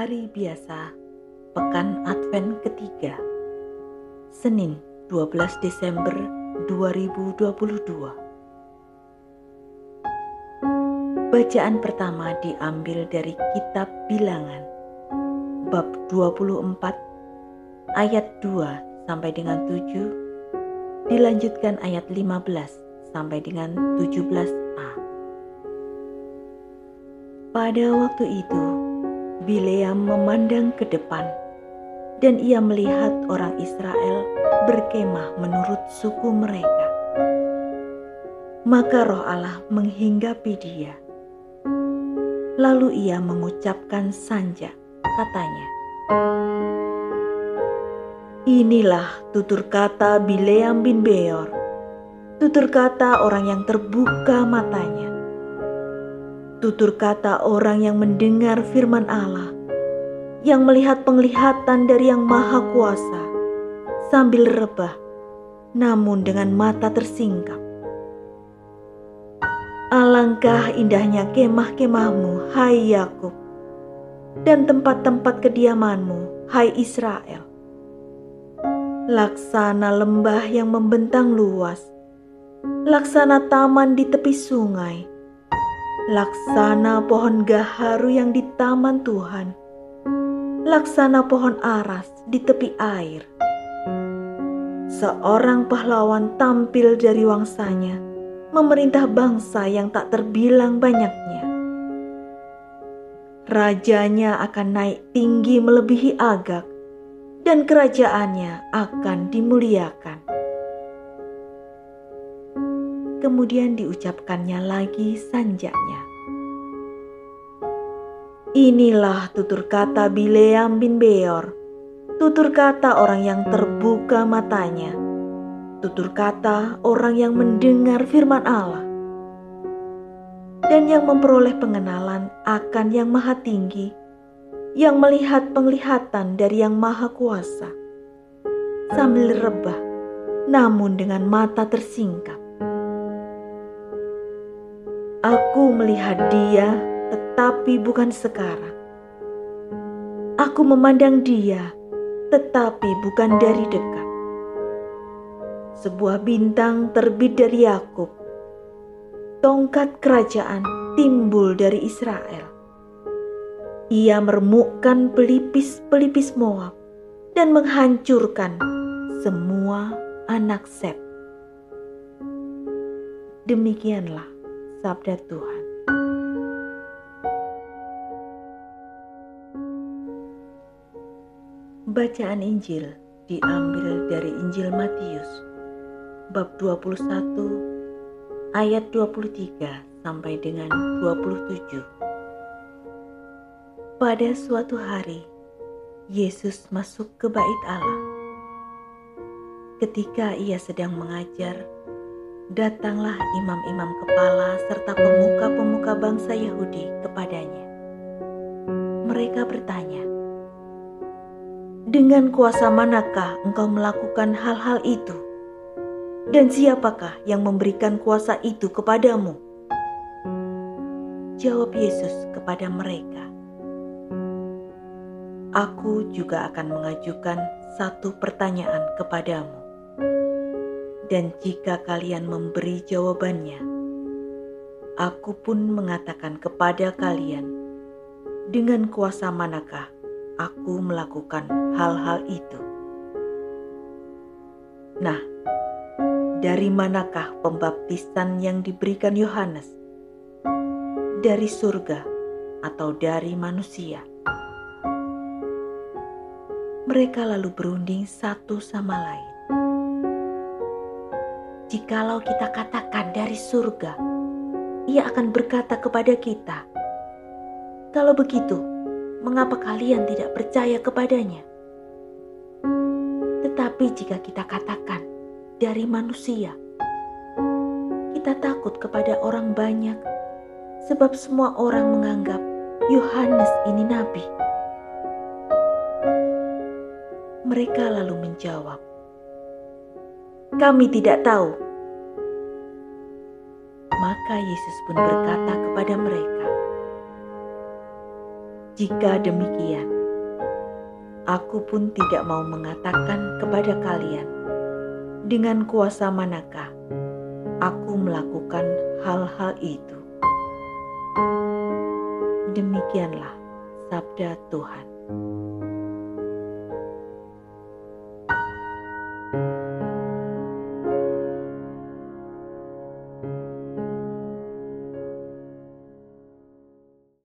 hari biasa, pekan Advent ketiga, Senin 12 Desember 2022. Bacaan pertama diambil dari kitab Bilangan, bab 24, ayat 2 sampai dengan 7, dilanjutkan ayat 15 sampai dengan 17a. Pada waktu itu, Bileam memandang ke depan, dan ia melihat orang Israel berkemah menurut suku mereka. Maka roh Allah menghinggapi dia. Lalu ia mengucapkan sanja, katanya, Inilah tutur kata Bileam bin Beor, tutur kata orang yang terbuka matanya tutur kata orang yang mendengar firman Allah, yang melihat penglihatan dari Yang Maha Kuasa sambil rebah, namun dengan mata tersingkap. Alangkah indahnya kemah-kemahmu, hai Yakub, dan tempat-tempat kediamanmu, hai Israel. Laksana lembah yang membentang luas, laksana taman di tepi sungai, laksana pohon gaharu yang di taman Tuhan, laksana pohon aras di tepi air. Seorang pahlawan tampil dari wangsanya, memerintah bangsa yang tak terbilang banyaknya. Rajanya akan naik tinggi melebihi Agak, dan kerajaannya akan dimuliakan. Kemudian diucapkannya lagi sanjaknya. Inilah tutur kata Bileam bin Beor, tutur kata orang yang terbuka matanya, tutur kata orang yang mendengar firman Allah, dan yang memperoleh pengenalan akan yang maha tinggi, yang melihat penglihatan dari yang maha kuasa, sambil rebah, namun dengan mata tersingkap. Aku melihat dia, tetapi bukan sekarang. Aku memandang dia, tetapi bukan dari dekat. Sebuah bintang terbit dari Yakub. Tongkat kerajaan timbul dari Israel. Ia meremukkan pelipis-pelipis Moab dan menghancurkan semua anak Sep. Demikianlah Sabda Tuhan. Bacaan Injil diambil dari Injil Matius bab 21 ayat 23 sampai dengan 27. Pada suatu hari Yesus masuk ke bait Allah. Ketika ia sedang mengajar, datanglah imam-imam kepala serta pemuka-pemuka bangsa Yahudi kepadanya. Mereka bertanya, "Dengan kuasa manakah engkau melakukan hal-hal itu? Dan siapakah yang memberikan kuasa itu kepadamu?" Jawab Yesus kepada mereka, "Aku juga akan mengajukan satu pertanyaan kepadamu dan jika kalian memberi jawabannya, aku pun mengatakan kepada kalian, dengan kuasa manakah aku melakukan hal-hal itu. Nah, dari manakah pembaptisan yang diberikan Yohanes? Dari surga atau dari manusia? Mereka lalu berunding satu sama lain Jikalau kita katakan dari surga, ia akan berkata kepada kita, "Kalau begitu, mengapa kalian tidak percaya kepadanya?" Tetapi jika kita katakan dari manusia, kita takut kepada orang banyak, sebab semua orang menganggap Yohanes ini nabi. Mereka lalu menjawab, kami tidak tahu. Maka Yesus pun berkata kepada mereka, Jika demikian, aku pun tidak mau mengatakan kepada kalian dengan kuasa manakah aku melakukan hal-hal itu. Demikianlah sabda Tuhan.